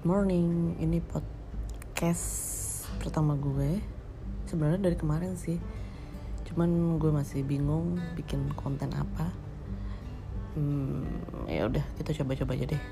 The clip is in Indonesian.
Good morning, ini podcast pertama gue. Sebenarnya dari kemarin sih, cuman gue masih bingung bikin konten apa. Hmm, ya udah kita coba-coba aja deh.